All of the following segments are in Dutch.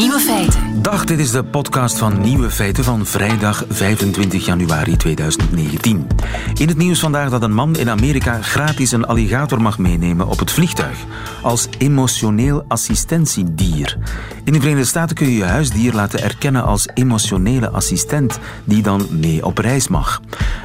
Nieuwe feiten. Dag, dit is de podcast van Nieuwe Feiten van vrijdag 25 januari 2019. In het nieuws vandaag dat een man in Amerika gratis een alligator mag meenemen op het vliegtuig. Als emotioneel assistentiedier. In de Verenigde Staten kun je je huisdier laten erkennen als emotionele assistent, die dan mee op reis mag.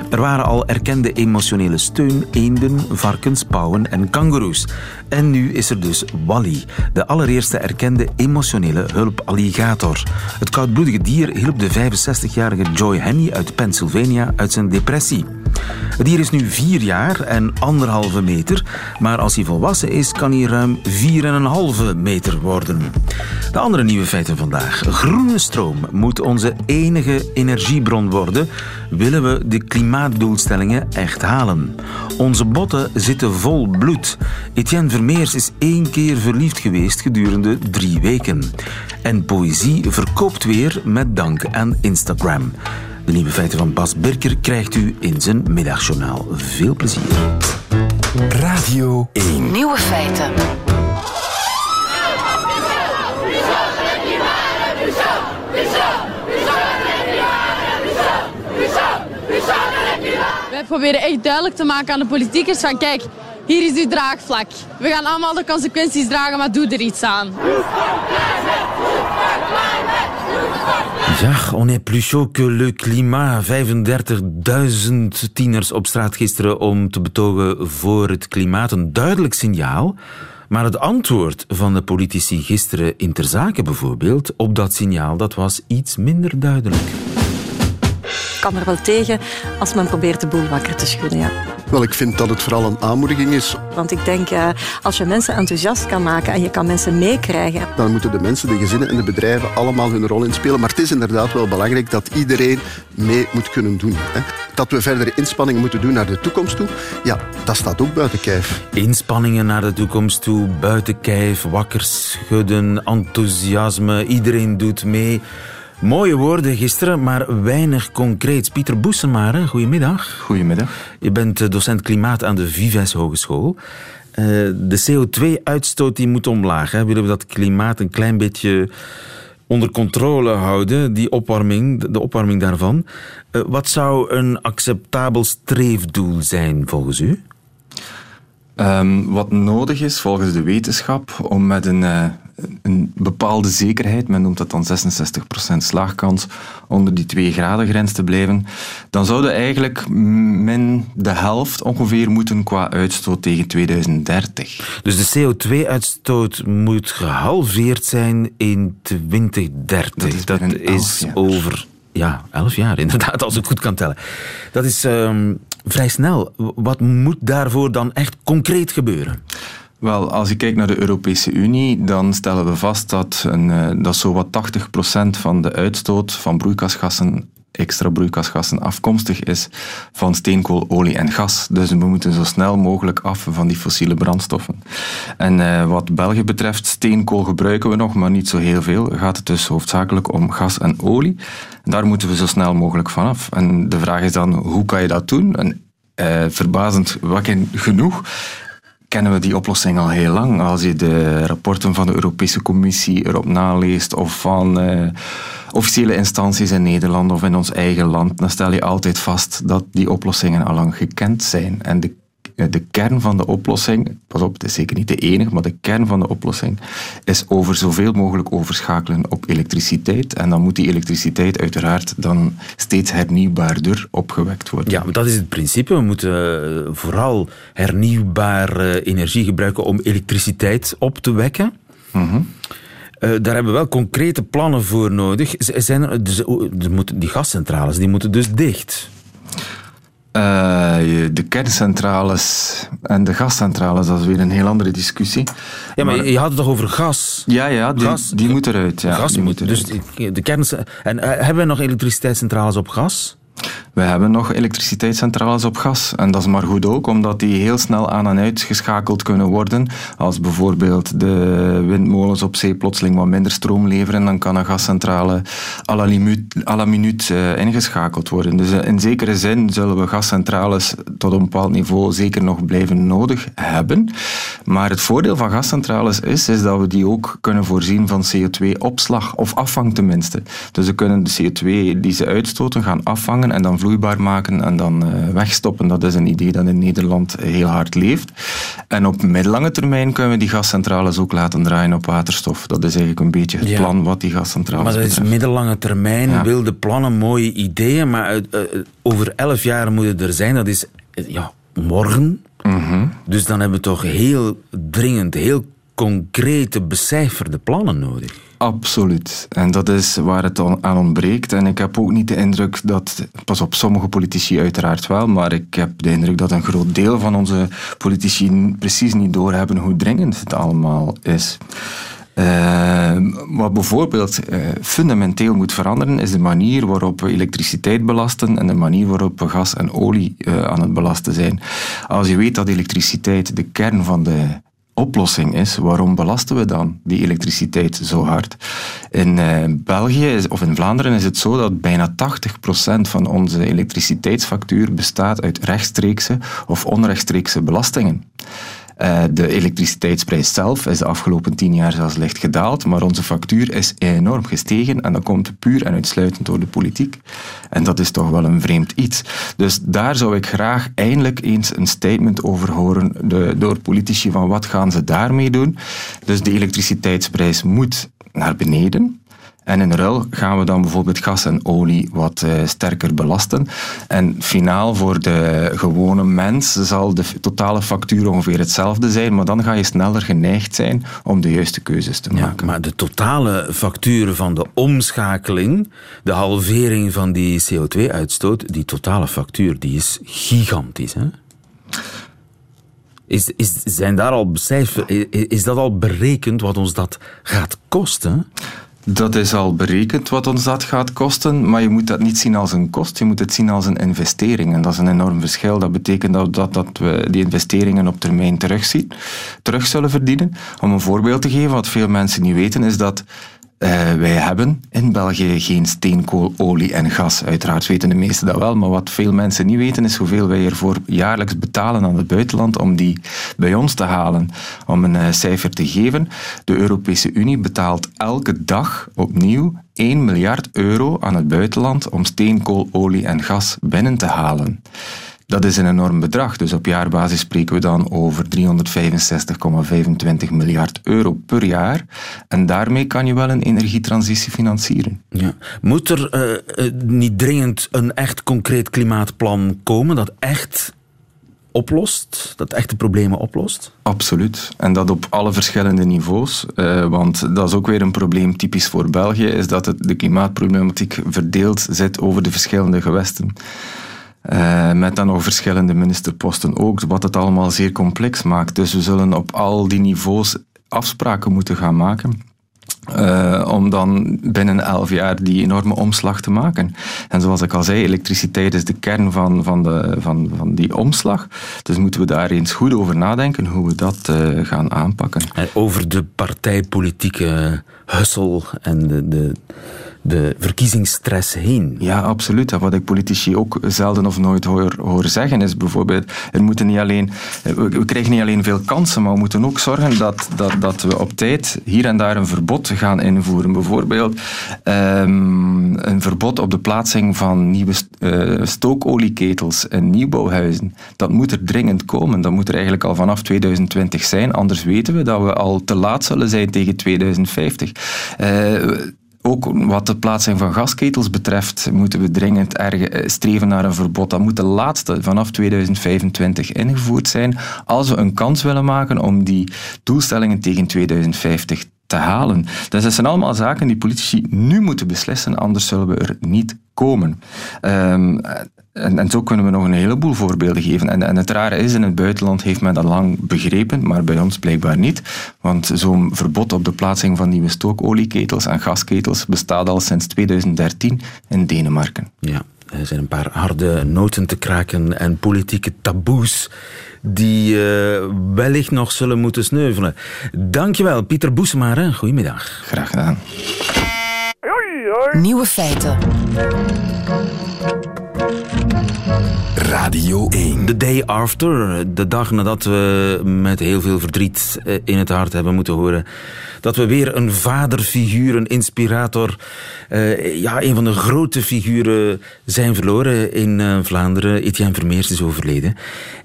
Er waren al erkende emotionele steun, eenden, varkens, pauwen en kangoeroes. En nu is er dus Wally, de allereerste erkende emotionele hulpalligator. Het koudbloedige dier hielp de 65-jarige Joy Henny uit Pennsylvania uit zijn depressie. Het dier is nu vier jaar en anderhalve meter, maar als hij volwassen is, kan hij ruim 4,5 meter worden. De andere nieuwe feiten vandaag. Groene stroom moet onze enige energiebron worden, willen we de klimaatdoelstellingen echt halen. Onze botten zitten vol bloed. Etienne Vermeers is één keer verliefd geweest gedurende drie weken. En poëzie verkoopt weer met dank aan Instagram. De nieuwe feiten van Bas Birker krijgt u in zijn middagjournaal. Veel plezier. Radio 1. Nieuwe feiten. Wij proberen echt duidelijk te maken aan de politiekers van kijk, hier is uw draagvlak. We gaan allemaal de consequenties dragen, maar doe er iets aan. Ja, on est plus chaud que le climat. 35.000 tieners op straat gisteren om te betogen voor het klimaat. Een duidelijk signaal. Maar het antwoord van de politici gisteren in ter zake bijvoorbeeld op dat signaal, dat was iets minder duidelijk. Ik kan er wel tegen als men probeert de boel wakker te schudden. Ja. Wel, ik vind dat het vooral een aanmoediging is. Want ik denk, eh, als je mensen enthousiast kan maken en je kan mensen meekrijgen, Dan moeten de mensen, de gezinnen en de bedrijven allemaal hun rol inspelen. Maar het is inderdaad wel belangrijk dat iedereen mee moet kunnen doen. Hè. Dat we verdere inspanningen moeten doen naar de toekomst toe, ja, dat staat ook buiten kijf. Inspanningen naar de toekomst toe, buiten kijf, wakker schudden, enthousiasme, iedereen doet mee. Mooie woorden gisteren, maar weinig concreets. Pieter Boesemare, goedemiddag. Goedemiddag. Je bent eh, docent klimaat aan de Vives Hogeschool. Eh, de CO2-uitstoot die moet omlaag. Hè. Willen we dat klimaat een klein beetje onder controle houden, die opwarming, de opwarming daarvan. Eh, wat zou een acceptabel streefdoel zijn volgens u? Ehm, wat nodig is volgens de wetenschap om met een, een bepaalde zekerheid, men noemt dat dan 66% slaagkans, onder die 2 graden grens te blijven, dan zouden eigenlijk min de helft ongeveer moeten qua uitstoot tegen 2030. Dus de CO2-uitstoot moet gehalveerd zijn in 2030. Dat is elf jaar. over ja, 11 jaar, inderdaad, als ik goed kan tellen. Dat is ehm, vrij snel. Wat moet daarvoor dan echt concreet gebeuren? Wel, als je kijkt naar de Europese Unie, dan stellen we vast dat, een, eh, dat zowat 80% van de uitstoot van broeikasgassen, extra broeikasgassen, afkomstig is van steenkool, olie en gas. Dus we moeten zo snel mogelijk af van die fossiele brandstoffen. En eh, wat België betreft, steenkool gebruiken we nog, maar niet zo heel veel. Gaat het dus hoofdzakelijk om gas en olie. Daar moeten we zo snel mogelijk vanaf. En de vraag is dan, hoe kan je dat doen? En eh, verbazend wekkend genoeg kennen we die oplossing al heel lang. Als je de rapporten van de Europese Commissie erop naleest of van eh, officiële instanties in Nederland of in ons eigen land, dan stel je altijd vast dat die oplossingen al lang gekend zijn. En de, de kern van de oplossing, pas op, het is zeker niet de enige, maar de kern van de oplossing is over zoveel mogelijk overschakelen op elektriciteit. En dan moet die elektriciteit uiteraard dan steeds hernieuwbaarder opgewekt worden. Ja, maar dat is het principe. We moeten eh, vooral hernieuwbare energie gebruiken om elektriciteit op te wekken. Mhm. Eh, daar hebben we wel concrete plannen voor nodig. Z- Zijn er, dus, oh, die gascentrales die moeten dus dicht. Eh, de kerncentrales en de gascentrales, dat is weer een heel andere discussie. Ja, maar, je had het toch over gas? Ja, ja, die, Gas- die moet eruit. Ja, gas die moet, dus eruit. die- de kern, en eh, hebben we nog elektriciteitscentrales op gas? We hebben nog elektriciteitscentrales op gas. En dat is maar goed ook, omdat die heel snel aan en uitgeschakeld kunnen worden. Als bijvoorbeeld de windmolens op zee plotseling wat minder stroom leveren, dan kan een gascentrale à la, minuut uh, ingeschakeld worden. Dus in zekere zin zullen we gascentrales tot een bepaald niveau zeker nog blijven nodig hebben. Maar het voordeel van gascentrales is, is dat we die ook kunnen voorzien van CO2-opslag, of afvang tenminste. Dus we kunnen de CO2 die ze uitstoten gaan afvangen en dan vloeibaar maken en dan uh, wegstoppen. Dat is een idee dat in Nederland heel hard leeft. En op middellange termijn kunnen we die gascentrales ook laten draaien op waterstof. Dat is eigenlijk een beetje het plan wat die gascentrales Maar dat betreft. is middellange termijn, ja. wilde plannen, mooie ideeën, maar uh, over elf jaar moeten er zijn. Dat is ja, morgen. Mm -hmm. Dus dan hebben we toch heel dringend, heel concrete, becijferde plannen nodig. Absoluut. En dat is waar het aan ontbreekt. En ik heb ook niet de indruk dat, pas op, sommige politici uiteraard wel, maar ik heb de indruk dat een groot deel van onze politici precies niet doorhebben hoe dringend het allemaal is. Uh, wat bijvoorbeeld uh, fundamenteel moet veranderen, is de manier waarop we elektriciteit belasten en de manier waarop we gas en olie uh, aan het belasten zijn. Als je weet dat elektriciteit de kern van de oplossing is, waarom belasten we dan die elektriciteit zo hard? In uh, België of in Vlaanderen is het zo dat bijna 80% van onze elektriciteitsfactuur bestaat uit rechtstreekse of onrechtstreekse belastingen. Uh, de elektriciteitsprijs zelf is de afgelopen tien jaar zelfs licht gedaald, maar onze factuur is enorm gestegen en dat komt puur en uitsluitend door de politiek. En dat is toch wel een vreemd iets. Dus daar zou ik graag eindelijk eens een statement over horen de, door politici van wat gaan ze daarmee doen. Dus de elektriciteitsprijs moet naar beneden. En in ruil gaan we dan bijvoorbeeld gas en olie wat uh, sterker belasten. En finaal voor de gewone mens zal de totale factuur ongeveer hetzelfde zijn, maar dan ga je sneller geneigd zijn om de juiste keuzes te maken. Ja, maar de totale factuur van de omschakeling, de halvering van die CO2-uitstoot, die totale factuur, die is gigantisch. Hè? Is, is, zijn daar al becijfer, is, is dat al berekend wat ons dat gaat kosten? Dat is al berekend wat ons dat gaat kosten, maar je moet dat niet zien als een kost, je moet het zien als een investering. En dat is een enorm verschil. Dat betekent dat, dat, dat we die investeringen op termijn terugzien, terug zullen verdienen. Om een voorbeeld te geven, wat veel mensen niet weten, is dat uh, wij hebben in België geen steenkool, olie en gas. Uiteraard weten de meesten dat wel, maar wat veel mensen niet weten is hoeveel wij ervoor jaarlijks betalen aan het buitenland om die bij ons te halen. Om een uh, cijfer te geven, de Europese Unie betaalt elke dag opnieuw 1 miljard euro aan het buitenland om steenkool, olie en gas binnen te halen. Dat is een enorm bedrag. Dus op jaarbasis spreken we dan over 365,25 miljard euro per jaar. En daarmee kan je wel een energietransitie financieren. Ja. Moet er uh, niet dringend een echt concreet klimaatplan komen dat echt oplost, dat echt de problemen oplost? Absoluut. En dat op alle verschillende niveaus. Uh, want dat is ook weer een probleem typisch voor België, is dat het, de klimaatproblematiek verdeeld zit over de verschillende gewesten. Uh, met dan nog verschillende ministerposten ook, wat het allemaal zeer complex maakt. Dus we zullen op al die niveaus afspraken moeten gaan maken. Uh, om dan binnen elf jaar die enorme omslag te maken. En zoals ik al zei, elektriciteit is de kern van, van, de, van, van die omslag. Dus moeten we daar eens goed over nadenken hoe we dat uh, gaan aanpakken. Over de partijpolitieke hussel en de, de de verkiezingsstress heen. Ja, absoluut. Wat ik politici ook zelden of nooit hoor, zeggen is bijvoorbeeld, er moeten niet alleen, we krijgen niet alleen veel kansen, maar we moeten ook zorgen dat, dat, dat we op tijd hier en daar een verbod gaan invoeren. Bijvoorbeeld um, een verbod op de plaatsing van nieuwe uh, stookolieketels in nieuwbouwhuizen. Dat moet er dringend komen. Dat moet er eigenlijk al vanaf 2020 zijn. Anders weten we dat we al te laat zullen zijn tegen 2050. Uh, ook wat de plaatsing van gasketels betreft, moeten we dringend streven naar een verbod. Dat moet de laatste vanaf 2025 ingevoerd zijn. Als we een kans willen maken om die doelstellingen tegen 2050 te halen. Dus dat zijn allemaal zaken die politici nu moeten beslissen, anders zullen we er niet komen. Um, en, en, zo kunnen we nog een heleboel voorbeelden geven. En, en, het rare is, in het buitenland heeft men dat lang begrepen, maar bij ons blijkbaar niet. Want zo'n verbod op de plaatsing van nieuwe stookolieketels en gasketels bestaat al sinds 2013 in Denemarken. Ja. Er zijn een paar harde noten te kraken en politieke taboes die uh, wellicht nog zullen moeten sneuvelen. Dankjewel, Pieter Boesemaar. Goedemiddag. Graag gedaan. Nieuwe feiten. Radio 1. The day after. De dag nadat we met heel veel verdriet eh, in het hart hebben moeten horen dat we weer een vaderfiguur, een inspirator, uh, ja, een van de grote figuren zijn verloren in uh, Vlaanderen. Etienne Vermeers is overleden.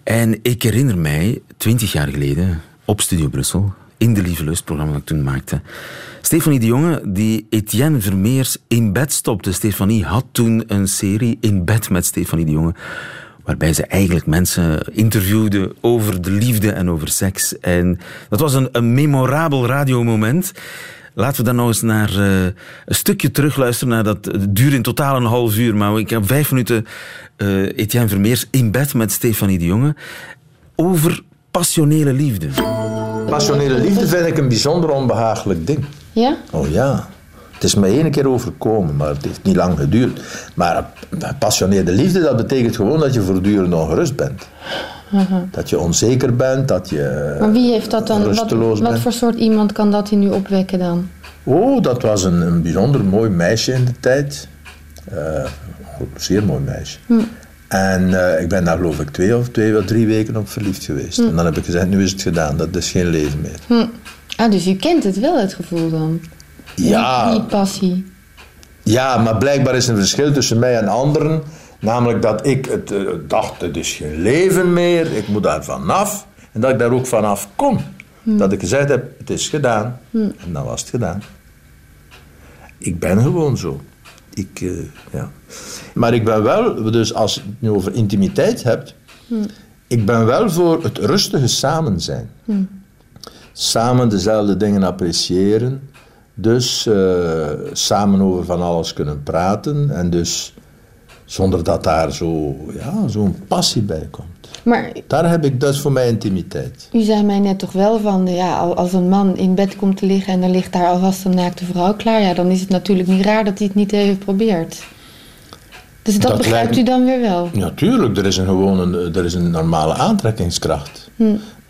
En ik herinner mij, twintig jaar geleden, op Studio Brussel, in de Lieve Lust, programma dat ik toen maakte. Stefanie de Jonge, die Etienne Vermeers in bed stopte. Stefanie had toen een serie in bed met Stefanie de Jonge waarbij ze eigenlijk mensen interviewde over de liefde en over seks. En dat was een, een memorabel radiomoment. Laten we dan nog eens naar uh, een stukje terugluisteren. Naar dat, het duurde in totaal een half uur, maar ik heb vijf minuten uh, Etienne Vermeers in bed met Stefanie de Jonge over passionele liefde. Passionele liefde vind ik een bijzonder onbehagelijk ding. Ja? Oh ja. Het is me één keer overkomen, maar het heeft niet lang geduurd. Maar gepassioneerde liefde, dat betekent gewoon dat je voortdurend ongerust bent. Dat je onzeker bent, dat je Maar wie heeft dat dan? Wat, wat bent. voor soort iemand kan dat in u opwekken dan? Oh, dat was een, een bijzonder mooi meisje in de tijd. Eh, een zeer mooi meisje. Hm. En eh, ik ben daar geloof ik twee of twee of drie weken op verliefd geweest. Hm. En dan heb ik gezegd, nu is het gedaan, dat is geen leven meer. Hm. Ah, dus u kent het wel, het gevoel dan? Ja. Die, die passie. Ja, maar blijkbaar is er een verschil tussen mij en anderen. Namelijk dat ik het, eh, dacht, het is geen leven meer, ik moet daar vanaf. En dat ik daar ook vanaf kon. Dat ik gezegd heb, het is gedaan. En dan was het gedaan. Ik ben gewoon zo. Ik, eh, ja. Maar ik ben wel, dus als je het nu over intimiteit hebt, ik ben wel voor het rustige samen zijn. Samen dezelfde dingen appreciëren. Dus eh, samen over van alles kunnen praten. En dus zonder dat daar zo, ja, zo'n passie bij komt. Maar Daar heb ik, dat is voor mij intimiteit. u zei mij net toch wel van, ja, al- als een man in bed komt te liggen en er ligt daar alvast een naakte vrouw klaar, ja, dan is het natuurlijk niet raar dat hij het niet heeft geprobeerd. Dus dat, Dat begrijpt lijkt- u dan weer wel? Natuurlijk, er is een, gewoon een, er is een normale aantrekkingskracht.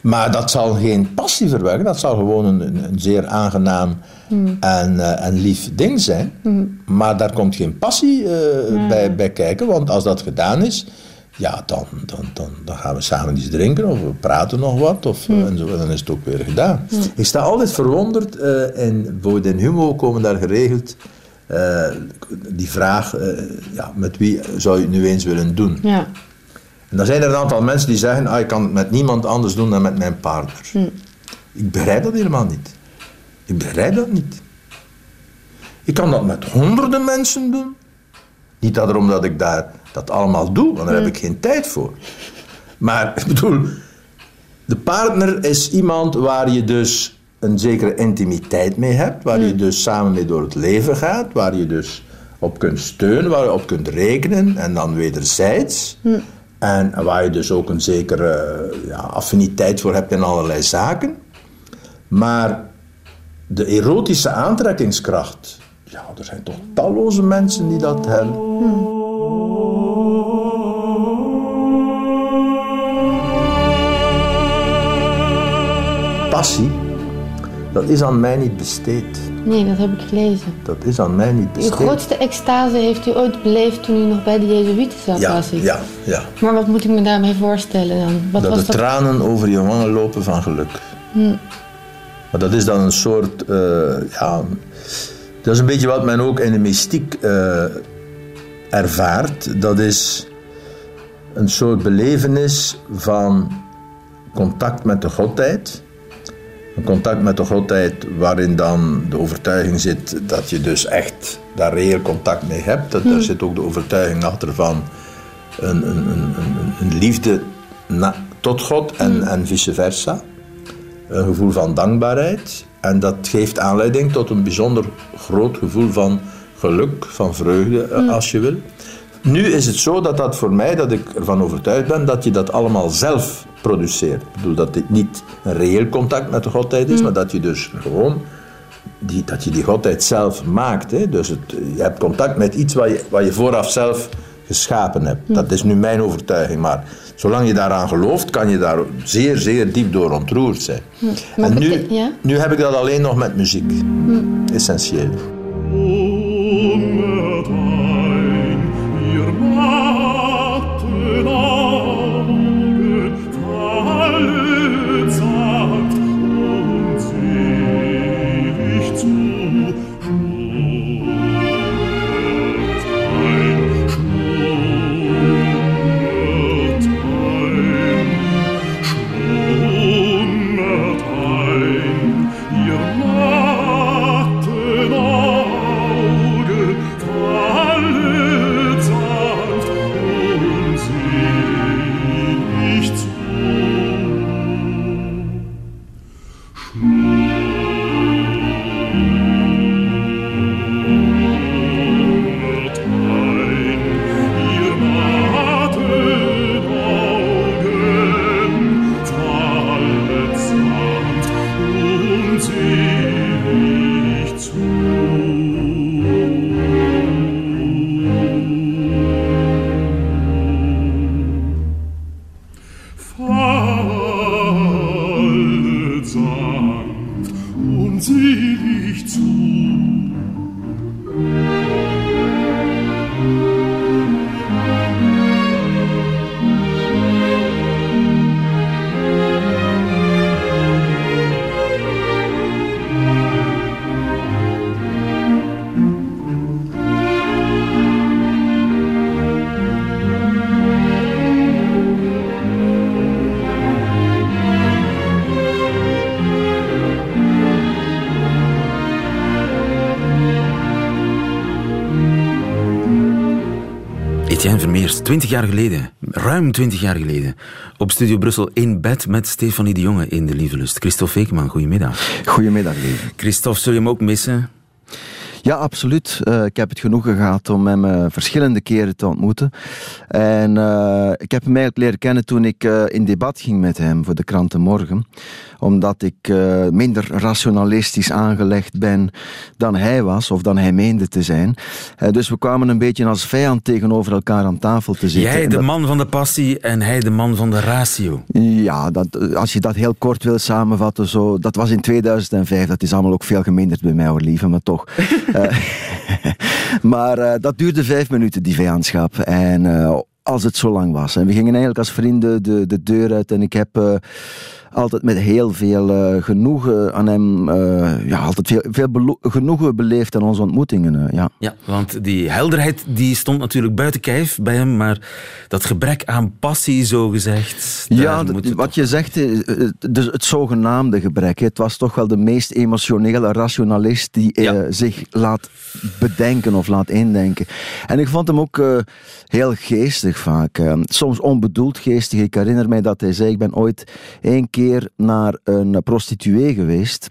Maar dat zal geen passie verwekken, dat zal gewoon een, een, zeer aangenaam en, eh, en lief ding zijn. Maar daar komt geen passie eh, bij, bij kijken, want als dat gedaan is, ja, dan, dan, dan, dan gaan we samen iets drinken of we praten nog wat of, eh, en, zo, en dan is het ook weer gedaan. Ik sta altijd verwonderd, eh en in Humo komen daar geregeld eh, die vraag, eh, ja, met wie zou je het nu eens willen doen? Ja. En dan zijn er een aantal mensen die zeggen, ah, ik kan het met niemand anders doen dan met mijn partner. Ik begrijp dat helemaal niet. Ik begrijp dat niet. Ik kan dat met honderden mensen doen. Niet dat erom dat ik daar dat allemaal doe, want daar heb ik geen tijd voor. Maar ik bedoel, de partner is iemand waar je dus een zekere intimiteit mee hebt, waar je dus samen mee door het leven gaat, waar je dus op kunt steunen, waar je op kunt rekenen en dan wederzijds. En waar je dus ook een zekere ja, affiniteit voor hebt in allerlei zaken. Maar de erotische aantrekkingskracht, ja, er zijn toch talloze mensen die dat hebben. Passie, dat is aan mij niet besteed. Nee, dat heb ik gelezen. Dat is aan mij niet Uw besteed. grootste extase heeft u ooit beleefd toen u nog bij de Jezuïeten zat, ja, was ik. ja, ja. Maar wat moet ik me daarmee voorstellen dan? Wat dat was de dat? tranen over je wangen lopen van geluk. Maar dat is dan een soort, eh, ja, dat is een beetje wat men ook in de mystiek eh, ervaart. Dat is een soort belevenis van contact met de godheid. Een contact met de godheid waarin dan de overtuiging zit dat je dus echt daar reëel contact mee hebt. Dat, Daar zit ook de overtuiging achter van een, een, een, een, een liefde na- tot God en, en vice versa. Een gevoel van dankbaarheid. En dat geeft aanleiding tot een bijzonder groot gevoel van geluk, van vreugde, eh, als je wil. Nu is het zo dat dat voor mij, dat ik ervan overtuigd ben, dat je dat allemaal zelf produceert. Ik bedoel dat dit niet een reëel contact met de godheid is, maar dat je dus gewoon die, dat je die godheid zelf maakt. Hè? Dus het, je hebt contact met iets wat je, wat je vooraf zelf geschapen hebt. Dat is nu mijn overtuiging, maar zolang je daaraan gelooft, kan je daar zeer, zeer diep door ontroerd zijn. Maar En nu, ja? nu heb ik dat alleen nog met muziek. Essentieel. Etienne Vermeers, 20 jaar geleden, ruim 20 jaar geleden, op Studio Brussel in bed met Stefanie de Jonge in De Lieve Lust. Christophe Veekman, goedemiddag. Goedemiddag, lieve. Christophe, zul je hem ook missen? Ja, absoluut. Eh, ik heb het genoegen gehad om hem eh, verschillende keren te ontmoeten. En eh, ik heb hem eigenlijk leren kennen toen ik in debat ging met hem voor de kranten Morgen. Omdat ik minder rationalistisch aangelegd ben dan hij was, of dan hij meende te zijn. Dus we kwamen een beetje als vijand tegenover elkaar aan tafel te zitten. Jij de dat- man van de passie en hij de man van de ratio. Ja, dat, als je dat heel kort wil samenvatten, zo, dat was in 2005. Dat is allemaal ook veel geminderd bij mij, hoor, lieve, maar toch. Eh, maar eh, dat duurde vijf minuten, die vijandschap. En eh, als het zo lang was. En we gingen eigenlijk als vrienden de, de deur uit. En ik heb altijd met heel veel eh, genoegen aan hem, eh, ja, altijd veel, veel genoegen beleefd aan onze ontmoetingen. eh, ja. Ja, want die helderheid die stond natuurlijk buiten kijf bij hem, maar dat gebrek aan passie, zo gezegd. Ja, wat je zegt, dus het zogenaamde gebrek. Het was toch wel de meest emotionele rationalist die Ja. zich laat bedenken of laat indenken. En ik vond hem ook heel geestig vaak. soms onbedoeld geestig. Ik herinner mij dat hij zei, ik ben ooit één keer naar een prostituee geweest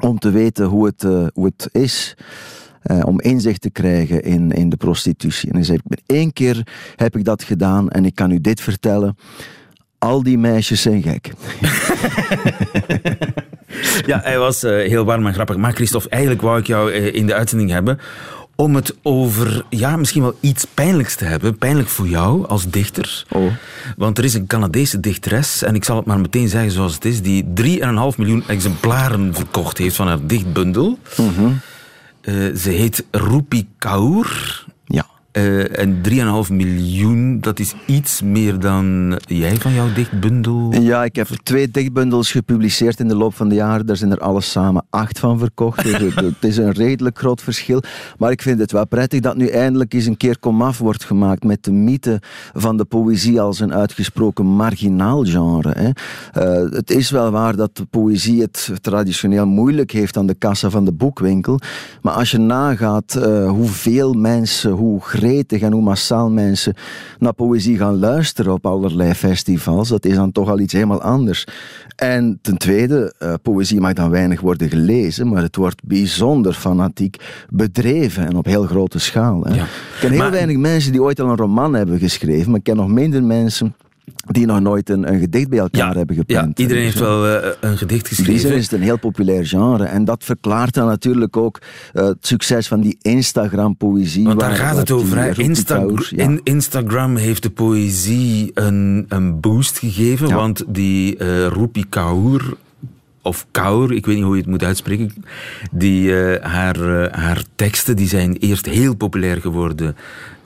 om te weten hoe het, eh, hoe het is. eh, om inzicht te krijgen in, in de prostitutie. En hij zei, één keer heb ik dat gedaan en ik kan u dit vertellen. Al die meisjes zijn gek. Ja, hij was eh, heel warm en grappig. Maar Christophe, eigenlijk wou ik jou in de uitzending hebben om het over, ja, misschien wel iets pijnlijks te hebben. Pijnlijk voor jou als dichter. Oh. Want er is een Canadese dichteres, en ik zal het maar meteen zeggen zoals het is, die 3,5 miljoen exemplaren verkocht heeft van haar dichtbundel. Eh, ze heet Rupi Kaur. Eh, en 3,5 miljoen, dat is iets meer dan jij van jouw dichtbundel. Ja, ik heb twee dichtbundels gepubliceerd in de loop van de jaren. Daar zijn er alles samen acht van verkocht. Dus het, is een redelijk groot verschil. Maar ik vind het wel prettig dat nu eindelijk eens een keer komaf wordt gemaakt met de mythe van de poëzie als een uitgesproken marginaal genre. Hè. Eh, het is wel waar dat de poëzie het traditioneel moeilijk heeft aan de kassa van de boekwinkel. Maar als je nagaat eh, hoeveel mensen, hoe gretig en hoe massaal mensen naar poëzie gaan luisteren op allerlei festivals, dat is dan toch al iets helemaal anders. En ten tweede, eh, poëzie mag dan weinig worden gelezen, maar het wordt bijzonder fanatiek bedreven en op heel grote schaal. Hè. Ja. Ik ken heel Maar- weinig mensen die ooit al een roman hebben geschreven, maar ik ken nog minder mensen die nog nooit een, een gedicht bij elkaar hebben gepland. Ja, iedereen heeft Dus, wel uh, een gedicht geschreven. In die zin is het een heel populair genre. En dat verklaart dan natuurlijk ook uh, het succes van die Instagram-poëzie. Want daar waar, gaat het over. Insta ja. Instagram heeft de poëzie een, een boost gegeven. Ja. Want die uh, Rupi Kaur of Kaur, ik weet niet hoe je het moet uitspreken, die, haar, haar teksten die zijn eerst heel populair geworden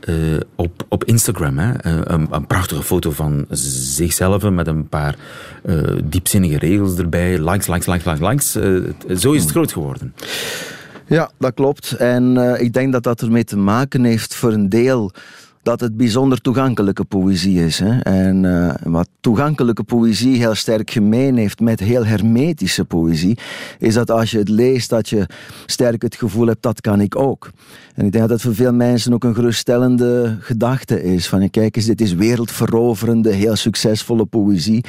uh, op, op Instagram. Hè. Een, een, prachtige foto van zichzelf met een paar diepzinnige regels erbij. Likes, likes, likes, likes, likes. zo is het groot geworden. Ja, dat klopt. En ik denk dat dat ermee te maken heeft voor een deel dat het bijzonder toegankelijke poëzie is. Hè? En uh, wat toegankelijke poëzie heel sterk gemeen heeft met heel hermetische poëzie, is dat als je het leest, dat je sterk het gevoel hebt, dat kan ik ook. En ik denk dat dat voor veel mensen ook een geruststellende gedachte is. Van kijk eens, dit is wereldveroverende, heel succesvolle poëzie,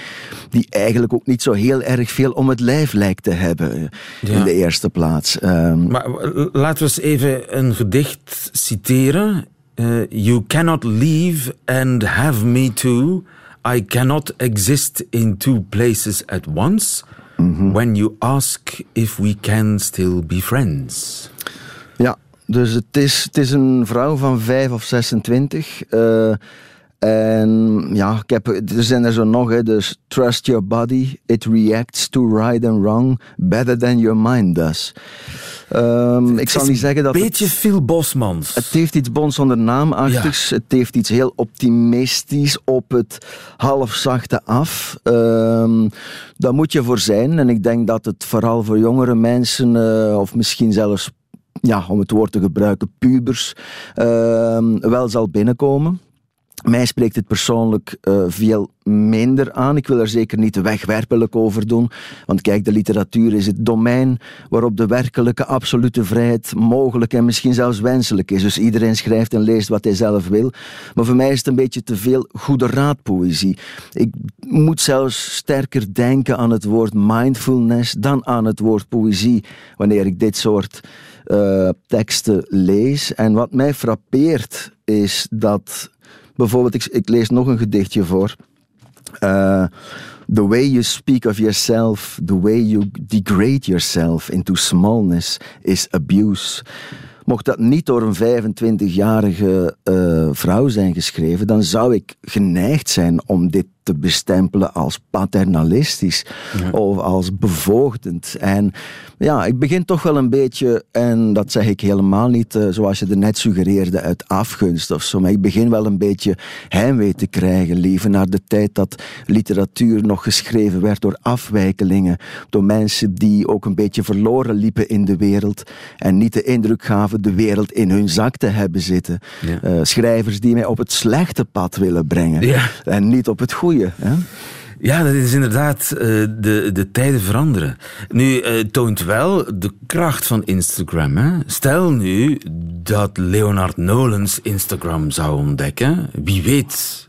die eigenlijk ook niet zo heel erg veel om het lijf lijkt te hebben ja. in de eerste plaats. Um, maar laten we eens even een gedicht citeren. Uh, you cannot leave and have me too. I cannot exist in two places at once. Mm -hmm. When you ask if we can still be friends. Ja, dus het is, het is een vrouw van 5 of 26. Uh, en ja, ik heb, er zijn er zo nog, hè, dus trust your body, it reacts to right and wrong better than your mind does. Um, ik zal niet zeggen dat. Een beetje het, veel Bosmans. Het heeft iets Bons zonder naamachtigs. Ja. Het heeft iets heel optimistisch op het halfzachte af. Um, daar moet je voor zijn. En ik denk dat het vooral voor jongere mensen, uh, of misschien zelfs, ja, om het woord te gebruiken, pubers, uh, wel zal binnenkomen. Mij spreekt het persoonlijk uh, veel minder aan. Ik wil er zeker niet wegwerpelijk over doen. Want kijk, de literatuur is het domein waarop de werkelijke absolute vrijheid mogelijk en misschien zelfs wenselijk is. Dus iedereen schrijft en leest wat hij zelf wil. Maar voor mij is het een beetje te veel goede raadpoëzie. Ik moet zelfs sterker denken aan het woord mindfulness dan aan het woord poëzie wanneer ik dit soort uh, teksten lees. En wat mij frappeert is dat Bijvoorbeeld, ik, ik lees nog een gedichtje voor. Uh, the way you speak of yourself, the way you degrade yourself into smallness is abuse. Mocht dat niet door een 25-jarige uh, vrouw zijn geschreven, dan zou ik geneigd zijn om dit te bestempelen als paternalistisch ja. of als bevoogdend. En ja, ik begin toch wel een beetje, en dat zeg ik helemaal niet uh, zoals je er net suggereerde uit afgunst of zo, maar ik begin wel een beetje heimwee te krijgen, liever naar de tijd dat literatuur nog geschreven werd door afwijkelingen, door mensen die ook een beetje verloren liepen in de wereld en niet de indruk gaven de wereld in hun zak te hebben zitten. Ja. Uh, schrijvers die mij op het slechte pad willen brengen ja. en niet op het goede. Hè? Ja, dat is inderdaad, uh, de, de tijden veranderen. Nu, uh, toont wel de kracht van Instagram. Hè? Stel nu dat Leonard Nolens Instagram zou ontdekken. Wie weet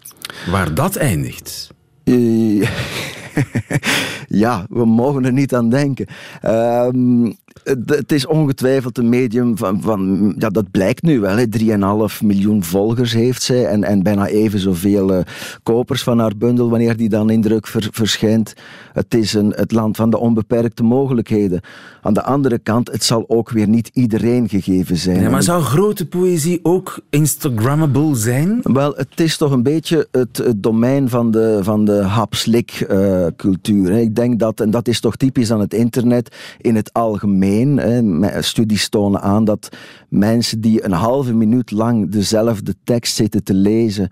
waar dat eindigt. Uh, ja, we mogen er niet aan denken. Um, het is ongetwijfeld een medium van, van ja, dat blijkt nu wel. 3,5 miljoen volgers heeft zij en, en bijna even zoveel uh, kopers van haar bundel wanneer die dan in druk ver, verschijnt. Het is een, het land van de onbeperkte mogelijkheden. Aan de andere kant, het zal ook weer niet iedereen gegeven zijn. Ja, maar zou grote poëzie ook Instagrammable zijn? Wel, het is toch een beetje het, het domein van de, van de hapslik uh, cultuur. Ik denk dat, en dat is toch typisch aan het internet in het algemeen. Hè, studies tonen aan dat mensen die een halve minuut lang dezelfde tekst zitten te lezen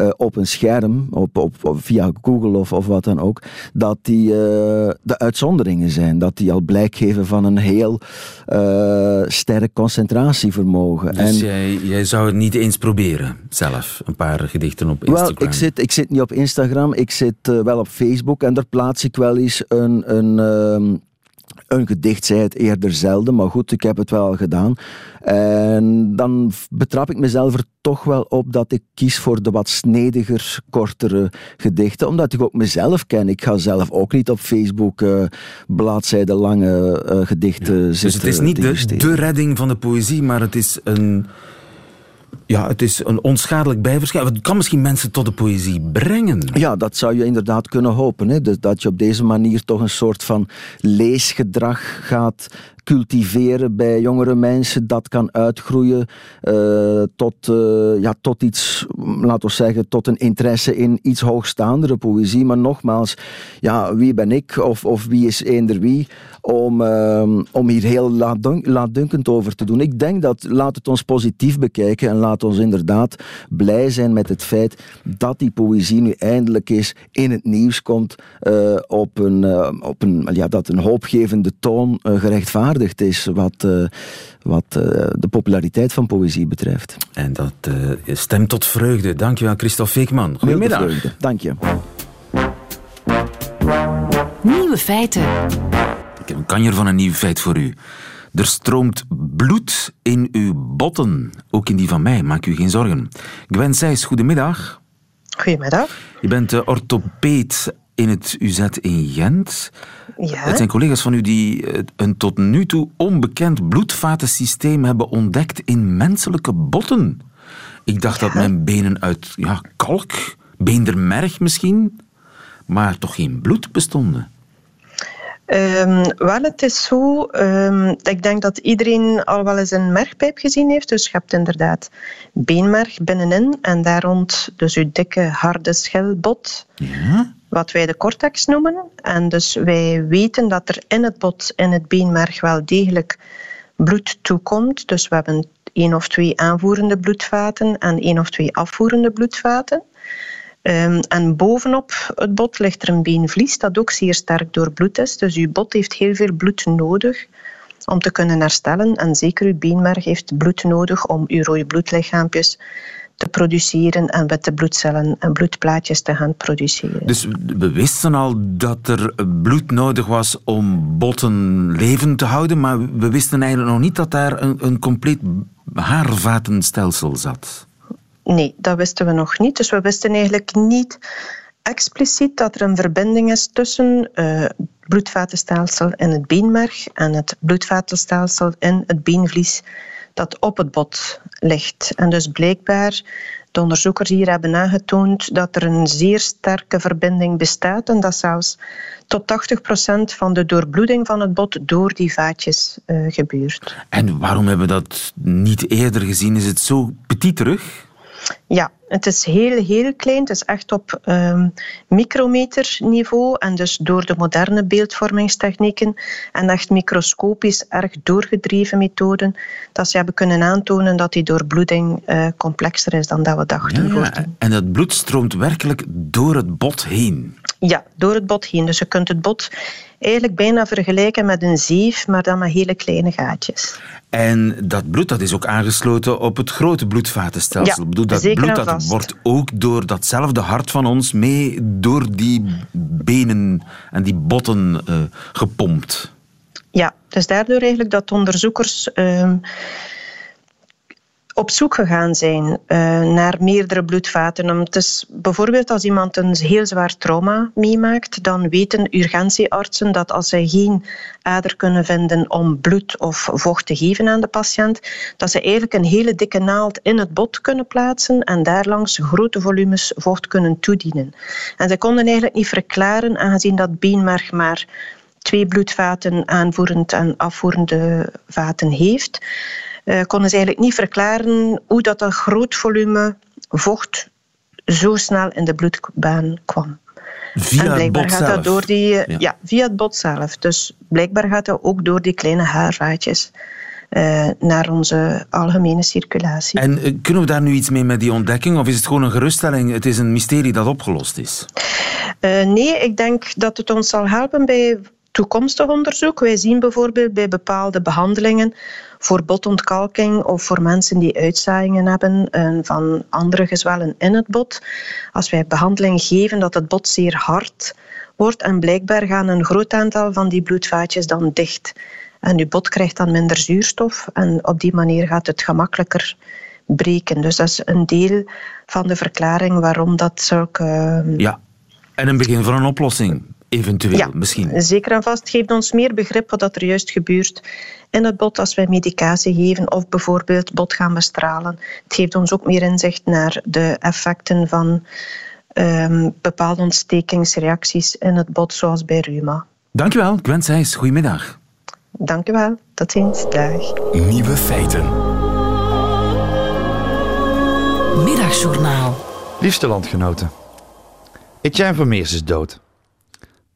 uh, op een scherm, op, op, op, via Google of, of wat dan ook, dat die uh, de uitzonderingen zijn. Dat die al blijk geven van een heel uh, sterk concentratievermogen. Dus en, jij, jij zou het niet eens proberen, zelf, een paar gedichten op Instagram? Wel, ik zit, ik zit niet op Instagram, ik zit wel op Facebook en daar plaats ik wel eens een... een ehm, een gedicht zei het eerder zelden, maar goed, ik heb het wel gedaan. En dan betrap ik mezelf er toch wel op dat ik kies voor de wat snediger, kortere gedichten, omdat ik ook mezelf ken. Ik ga zelf ook niet op Facebook uh, bladzijden lange uh, gedichten ja, zitten. Dus het is niet de, de redding van de poëzie, maar het is een ja, het is een onschadelijk bijverschijnsel. Het kan misschien mensen tot de poëzie brengen. Ja, dat zou je inderdaad kunnen hopen. Hè? Dus dat je op deze manier toch een soort van leesgedrag gaat cultiveren bij jongere mensen. Dat kan uitgroeien uh, tot, uh, ja, tot iets, laten we zeggen, tot een interesse in iets hoogstaandere poëzie. Maar nogmaals, ja, wie ben ik of, of wie is eender wie om, uh, om hier heel laatdunk, laatdunkend over te doen. Ik denk dat, laat het ons positief bekijken en laat ons inderdaad blij zijn met het feit dat die poëzie nu eindelijk eens in het nieuws komt uh, op een, op een, ja, dat een hoopgevende toon uh, is wat, wat de populariteit van poëzie betreft. En dat stemt tot vreugde. Dankjewel, Christophe Veekman. Goedemiddag. Vreugde. Dank je. Nieuwe feiten. Ik heb een kanjer van een nieuw feit voor u. Er stroomt bloed in uw botten. Ook in die van mij, maak u geen zorgen. Gwen Seijs, goedemiddag. Goedemiddag. Je bent orthopeed in het UZ in Gent. Ja. Het zijn collega's van u die een tot nu toe onbekend bloedvatensysteem hebben ontdekt in menselijke botten. Ik dacht ja. dat mijn benen uit ja, kalk, beendermerg misschien, maar toch geen bloed bestonden. Um, wel, het is zo. Um, ik denk dat iedereen al wel eens een mergpijp gezien heeft. Dus je hebt inderdaad beenmerg binnenin en daar rond dus uw dikke, harde schelbot. Ja. Wat wij de cortex noemen. En dus wij weten dat er in het bot, in het beenmerg, wel degelijk bloed toekomt. Dus we hebben één of twee aanvoerende bloedvaten en één of twee afvoerende bloedvaten. Um, en bovenop het bot ligt er een beenvlies dat ook zeer sterk doorbloed is. Dus uw bot heeft heel veel bloed nodig om te kunnen herstellen. En zeker uw beenmerg heeft bloed nodig om uw rode bloedlichaampjes te produceren en witte bloedcellen en bloedplaatjes te gaan produceren. Dus we wisten al dat er bloed nodig was om botten levend te houden, maar we wisten eigenlijk nog niet dat daar een, een compleet haarvatenstelsel zat. Nee, dat wisten we nog niet. Dus we wisten eigenlijk niet expliciet dat er een verbinding is tussen uh, het bloedvatenstelsel in het beenmerg en het bloedvatenstelsel in het beenvlies dat op het bot ligt. En dus blijkbaar, de onderzoekers hier hebben aangetoond dat er een zeer sterke verbinding bestaat en dat zelfs tot 80% van de doorbloeding van het bot door die vaatjes uh, gebeurt. En waarom hebben we dat niet eerder gezien? Is het zo petit terug? Ja, het is heel, heel klein. Het is echt op um, micrometerniveau. En dus door de moderne beeldvormingstechnieken en echt microscopisch erg doorgedreven methoden, dat ze hebben kunnen aantonen dat die doorbloeding uh, complexer is dan dat we dachten. Ja, en dat bloed stroomt werkelijk door het bot heen? Ja, door het bot heen. Dus je kunt het bot eigenlijk bijna vergelijken met een zeef, maar dan met hele kleine gaatjes. En dat bloed dat is ook aangesloten op het grote bloedvatenstelsel. Ja, Ik bedoel, dat zeker bloed dat vast. wordt ook door datzelfde hart van ons mee door die benen en die botten uh, gepompt. Ja, dus daardoor eigenlijk dat onderzoekers uh, op zoek gegaan zijn uh, naar meerdere bloedvaten. Het is bijvoorbeeld als iemand een heel zwaar trauma meemaakt, dan weten urgentieartsen dat als zij geen ader kunnen vinden om bloed of vocht te geven aan de patiënt, dat ze eigenlijk een hele dikke naald in het bot kunnen plaatsen en daarlangs grote volumes vocht kunnen toedienen. En ze konden eigenlijk niet verklaren, aangezien dat beenmerg maar twee bloedvaten aanvoerend en afvoerende vaten heeft, konden ze eigenlijk niet verklaren hoe dat een groot volume vocht zo snel in de bloedbaan kwam. Via en blijkbaar het bot gaat zelf. dat door die, uh, Ja. ja. via het bot zelf. Dus blijkbaar gaat dat ook door die kleine haarvaatjes uh, naar onze algemene circulatie. En uh, kunnen we daar nu iets mee met die ontdekking? Of is het gewoon een geruststelling? Het is een mysterie dat opgelost is. Uh, nee, ik denk dat het ons zal helpen bij toekomstig onderzoek. Wij zien bijvoorbeeld bij bepaalde behandelingen voor botontkalking of voor mensen die uitzaaiingen hebben uh, van andere gezwellen in het bot. Als wij behandeling geven dat het bot zeer hard wordt en blijkbaar gaan een groot aantal van die bloedvaatjes dan dicht. En uw bot krijgt dan minder zuurstof en op die manier gaat het gemakkelijker breken. Dus dat is een deel van de verklaring waarom dat zulke... Ja, en een begin van een oplossing. Eventueel Ja, misschien. Zeker en vast geeft ons meer begrip wat er juist gebeurt in het bot als wij medicatie geven of bijvoorbeeld bot gaan bestralen. Het geeft ons ook meer inzicht naar de effecten van ehm, bepaalde ontstekingsreacties in het bot, zoals bij reuma. Dankjewel, Gwen Seijs. Goedemiddag. Dank u wel. Tot ziens. Dag. Nieuwe feiten. Middagjournaal. Liefste landgenoten. Etienne Vermeers is dood.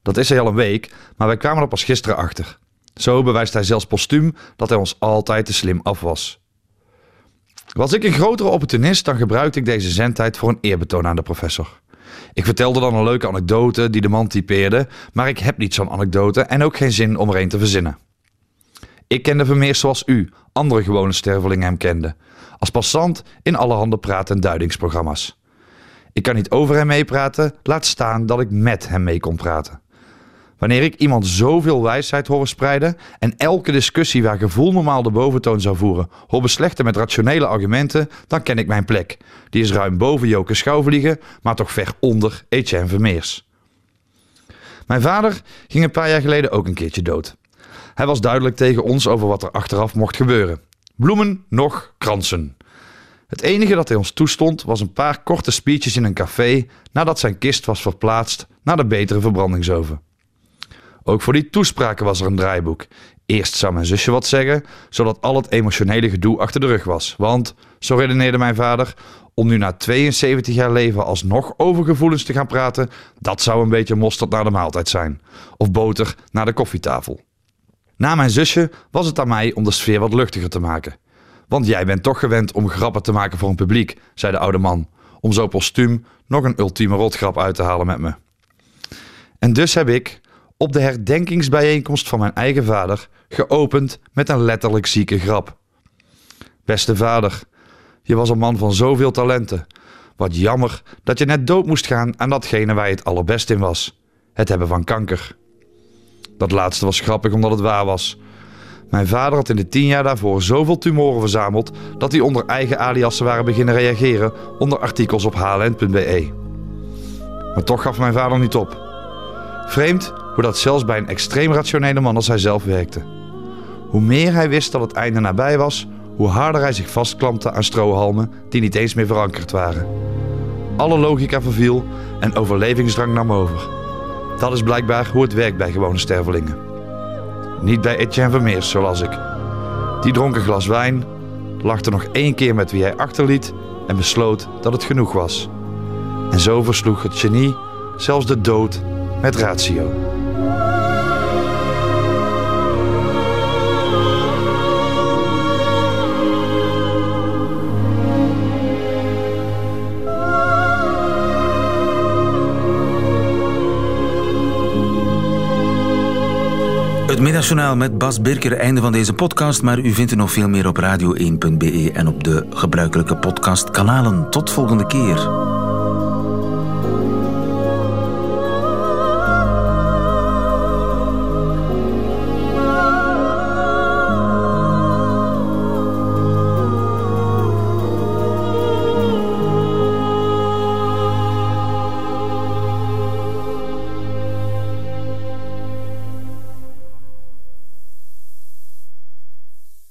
Dat is hij al een week, maar wij kwamen er pas gisteren achter. Zo bewijst hij zelfs postuum dat hij ons altijd te slim af was. Was ik een grotere opportunist, dan gebruikte ik deze zendtijd voor een eerbetoon aan de professor. Ik vertelde dan een leuke anekdote die de man typeerde, maar ik heb niet zo'n anekdote en ook geen zin om er een te verzinnen. Ik kende Vermeers zoals u, andere gewone stervelingen hem kenden. Als passant in allerhande praat- en duidingsprogramma's. Ik kan niet over hem meepraten, laat staan dat ik met hem mee kon praten. Wanneer ik iemand zoveel wijsheid hoor spreiden en elke discussie waar gevoel normaal de boventoon zou voeren, hoor beslechten met rationele argumenten, dan ken ik mijn plek. Die is ruim boven Joke Schouwvliegen, maar toch ver onder Etienne Vermeers. Mijn vader ging een paar jaar geleden ook een keertje dood. Hij was duidelijk tegen ons over wat er achteraf mocht gebeuren. Bloemen, nog kransen. Het enige dat hij ons toestond was een paar korte speeches in een café nadat zijn kist was verplaatst naar de betere verbrandingsoven. Ook voor die toespraken was er een draaiboek. Eerst zou mijn zusje wat zeggen, zodat al het emotionele gedoe achter de rug was. Want, zo redeneerde mijn vader, om nu na 72 jaar leven alsnog over gevoelens te gaan praten, dat zou een beetje mosterd naar de maaltijd zijn. Of boter naar de koffietafel. Na mijn zusje was het aan mij om de sfeer wat luchtiger te maken. Want jij bent toch gewend om grappen te maken voor een publiek, zei de oude man, om zo postuum nog een ultieme rotgrap uit te halen met me. En dus heb ik, op de herdenkingsbijeenkomst van mijn eigen vader, geopend met een letterlijk zieke grap. Beste vader, je was een man van zoveel talenten. Wat jammer dat je net dood moest gaan aan datgene waar je het allerbest in was: het hebben van kanker. Dat laatste was grappig omdat het waar was. Mijn vader had in de tien jaar daarvoor zoveel tumoren verzameld dat hij onder eigen aliassen waren beginnen reageren onder artikels op hln.be. Maar toch gaf mijn vader niet op. Vreemd hoe dat zelfs bij een extreem rationele man als hij zelf werkte. Hoe meer hij wist dat het einde nabij was, hoe harder hij zich vastklampte aan strohalmen die niet eens meer verankerd waren. Alle logica verviel en overlevingsdrang nam over. Dat is blijkbaar hoe het werkt bij gewone stervelingen. Niet bij Etienne Vermeers, zoals ik. Die dronk een glas wijn, lachte nog één keer met wie hij achterliet en besloot dat het genoeg was. En zo versloeg het genie zelfs de dood met ratio. Het middagjournaal met Bas Birker, einde van deze podcast. Maar u vindt er nog veel meer op radio1.be en op de gebruikelijke podcastkanalen. Tot volgende keer.